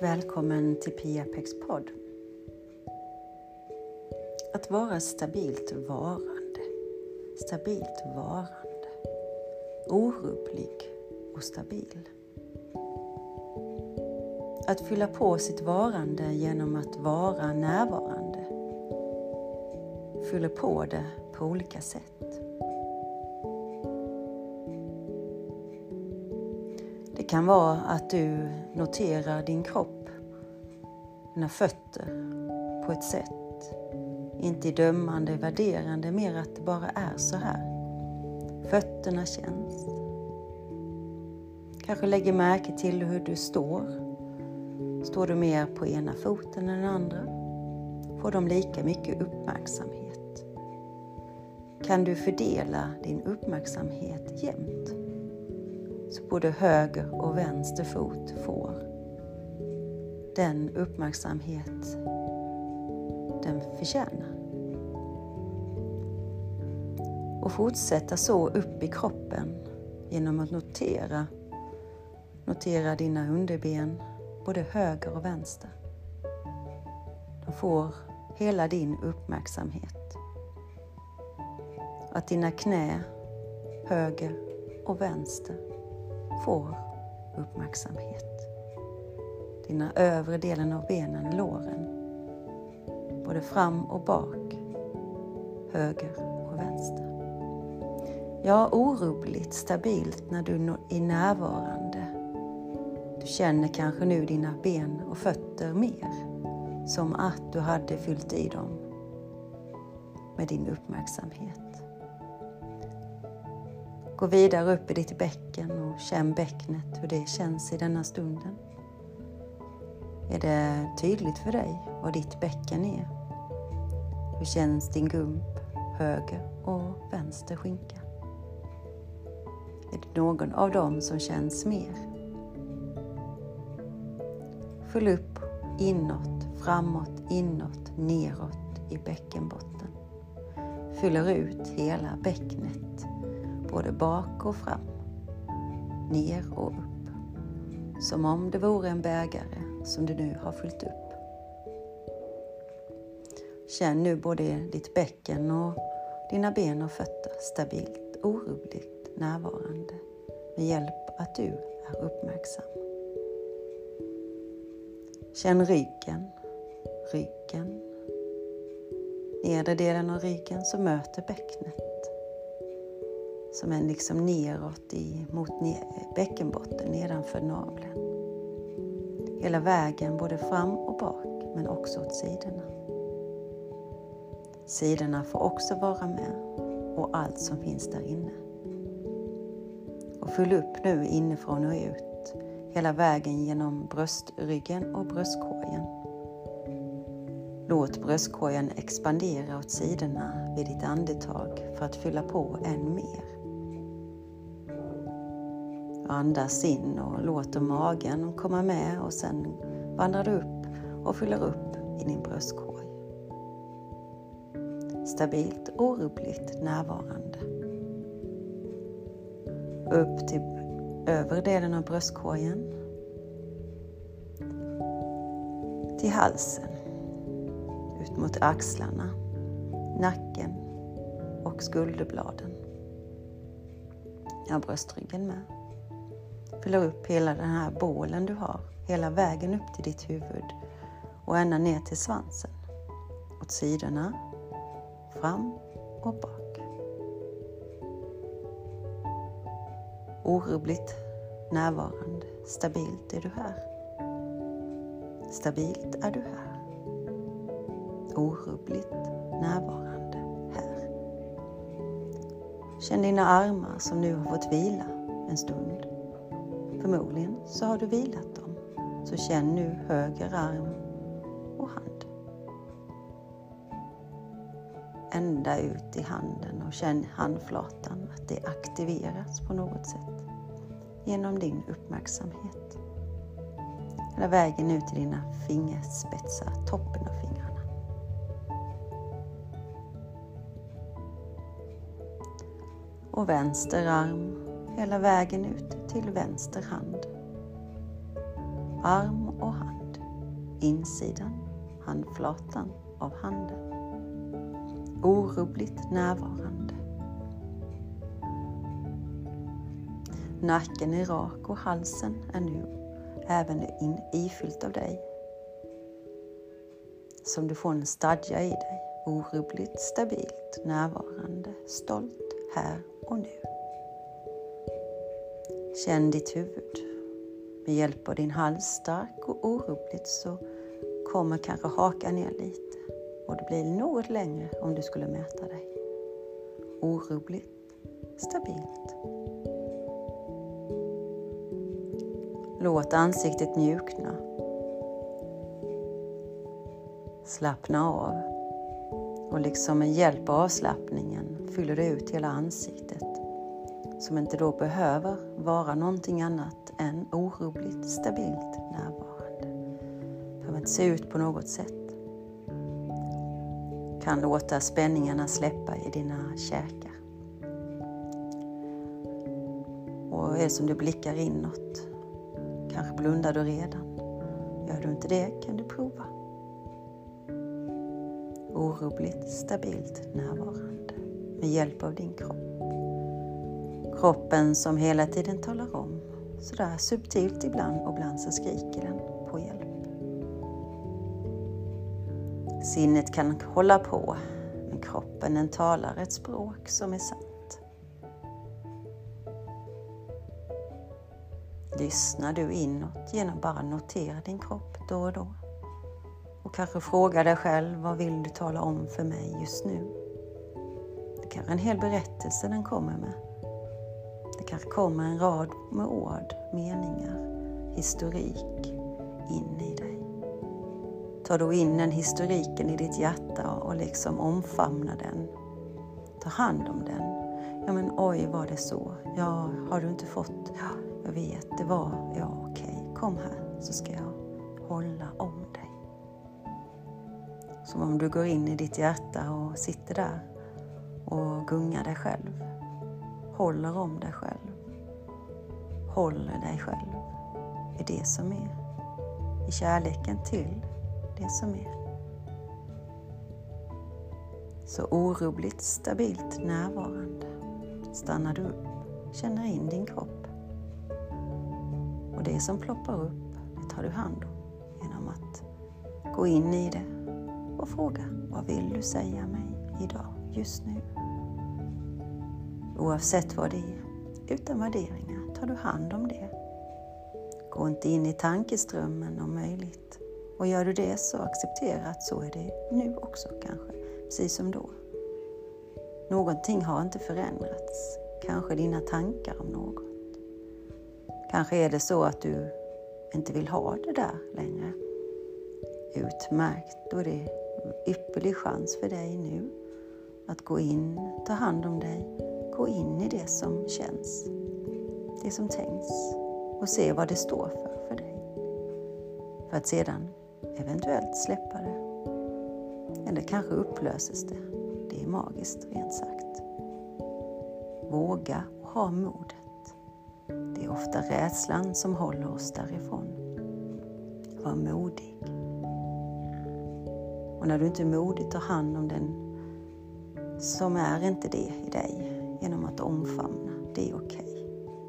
Välkommen till Pia Pex podd. Att vara stabilt varande. Stabilt varande. Orubblig och stabil. Att fylla på sitt varande genom att vara närvarande. Fyller på det på olika sätt. Kan vara att du noterar din kropp, dina fötter på ett sätt. Inte i dömande, värderande, mer att det bara är så här. Fötterna känns. Kanske lägger märke till hur du står. Står du mer på ena foten än den andra? Får de lika mycket uppmärksamhet? Kan du fördela din uppmärksamhet jämnt? Så både höger och vänster fot får den uppmärksamhet den förtjänar. Och fortsätta så upp i kroppen genom att notera, notera dina underben, både höger och vänster. De får hela din uppmärksamhet. Att dina knä, höger och vänster, får uppmärksamhet. Dina övre delen av benen, låren, både fram och bak, höger och vänster. Ja, orubbligt, stabilt när du är närvarande. Du känner kanske nu dina ben och fötter mer, som att du hade fyllt i dem med din uppmärksamhet. Gå vidare upp i ditt bäcken och känn bäcknet, hur det känns i denna stunden. Är det tydligt för dig vad ditt bäcken är? Hur känns din gump, höger och vänster skinka? Är det någon av dem som känns mer? Fyll upp inåt, framåt, inåt, neråt i bäckenbotten. Fyller ut hela bäcknet både bak och fram, ner och upp. Som om det vore en bägare som du nu har fyllt upp. Känn nu både ditt bäcken och dina ben och fötter stabilt, orubbligt närvarande med hjälp att du är uppmärksam. Känn ryggen, ryggen, nedre delen av ryggen som möter bäcknet som är liksom neråt i, mot ne bäckenbotten nedanför naveln. Hela vägen både fram och bak men också åt sidorna. Sidorna får också vara med och allt som finns där inne. Och fyll upp nu inifrån och ut hela vägen genom bröstryggen och bröstkorgen. Låt bröstkorgen expandera åt sidorna vid ditt andetag för att fylla på än mer. Andas in och låter magen komma med och sen vandrar du upp och fyller upp i din bröstkorg. Stabilt, orubbligt närvarande. Upp till övre delen av bröstkorgen. Till halsen. Ut mot axlarna, nacken och skulderbladen. Ja, bröstryggen med fyller upp hela den här bålen du har, hela vägen upp till ditt huvud och ända ner till svansen. Åt sidorna, fram och bak. Orubbligt närvarande, stabilt är du här. Stabilt är du här. Orubbligt närvarande här. Känn dina armar som nu har fått vila en stund. Förmodligen så har du vilat dem. Så känn nu höger arm och hand. Ända ut i handen och känn handflatan att det aktiveras på något sätt genom din uppmärksamhet. Hela vägen ut till dina fingerspetsar, toppen av fingrarna. Och vänster arm hela vägen ut till vänster hand. Arm och hand. insidan, handflatan av handen. Orubbligt närvarande. Nacken är rak och halsen är nu även in, ifyllt av dig. Som du får en stadga i dig, orubbligt, stabilt, närvarande, stolt här och nu. Känn ditt huvud. Med hjälp av din hals stark och orubbligt så kommer kanske hakan ner lite och det blir något längre om du skulle mäta dig. Orubbligt, stabilt. Låt ansiktet mjukna. Slappna av och liksom med hjälp av avslappningen fyller du ut hela ansiktet som inte då behöver vara någonting annat än orubbligt, stabilt närvarande. Behöver inte se ut på något sätt. Kan låta spänningarna släppa i dina käkar. Och är det som du blickar inåt, kanske blundar du redan. Gör du inte det kan du prova. Orubbligt, stabilt närvarande med hjälp av din kropp. Kroppen som hela tiden talar om, sådär subtilt ibland och ibland så skriker den på hjälp. Sinnet kan hålla på, men kroppen den talar ett språk som är sant. Lyssnar du inåt genom bara notera din kropp då och då och kanske fråga dig själv vad vill du tala om för mig just nu? Det kan vara en hel berättelse den kommer med kanske kommer en rad med ord, meningar, historik in i dig. Ta då in den historiken i ditt hjärta och liksom omfamna den. Ta hand om den. Ja men oj, var det så? Ja, har du inte fått? Ja, jag vet, det var, ja okej, kom här så ska jag hålla om dig. Som om du går in i ditt hjärta och sitter där och gungar dig själv håller om dig själv. Håller dig själv i det som är. I kärleken till det som är. Så orubbligt, stabilt närvarande stannar du upp, känner in din kropp. Och det som ploppar upp, det tar du hand om genom att gå in i det och fråga, vad vill du säga mig idag, just nu? Oavsett vad det är, utan värderingar, tar du hand om det. Gå inte in i tankeströmmen om möjligt. Och gör du det så acceptera att så är det nu också kanske, precis som då. Någonting har inte förändrats, kanske dina tankar om något. Kanske är det så att du inte vill ha det där längre. Utmärkt, då är det ypperlig chans för dig nu att gå in, ta hand om dig gå in i det som känns, det som tänks och se vad det står för för dig. För att sedan eventuellt släppa det. Eller kanske upplöses det. Det är magiskt rent sagt. Våga och ha modet. Det är ofta rädslan som håller oss därifrån. Var modig. Och när du inte är modig, ta hand om den som är inte det i dig genom att omfamna. Det är okej. Okay.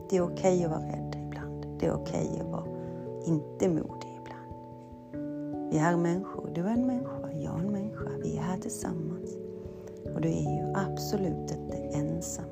Det är okej okay att vara rädd ibland. Det är okej okay att vara inte modig ibland. Vi är människor. Du är en människa, jag är en människa. Vi är här tillsammans. Och du är ju absolut inte ensam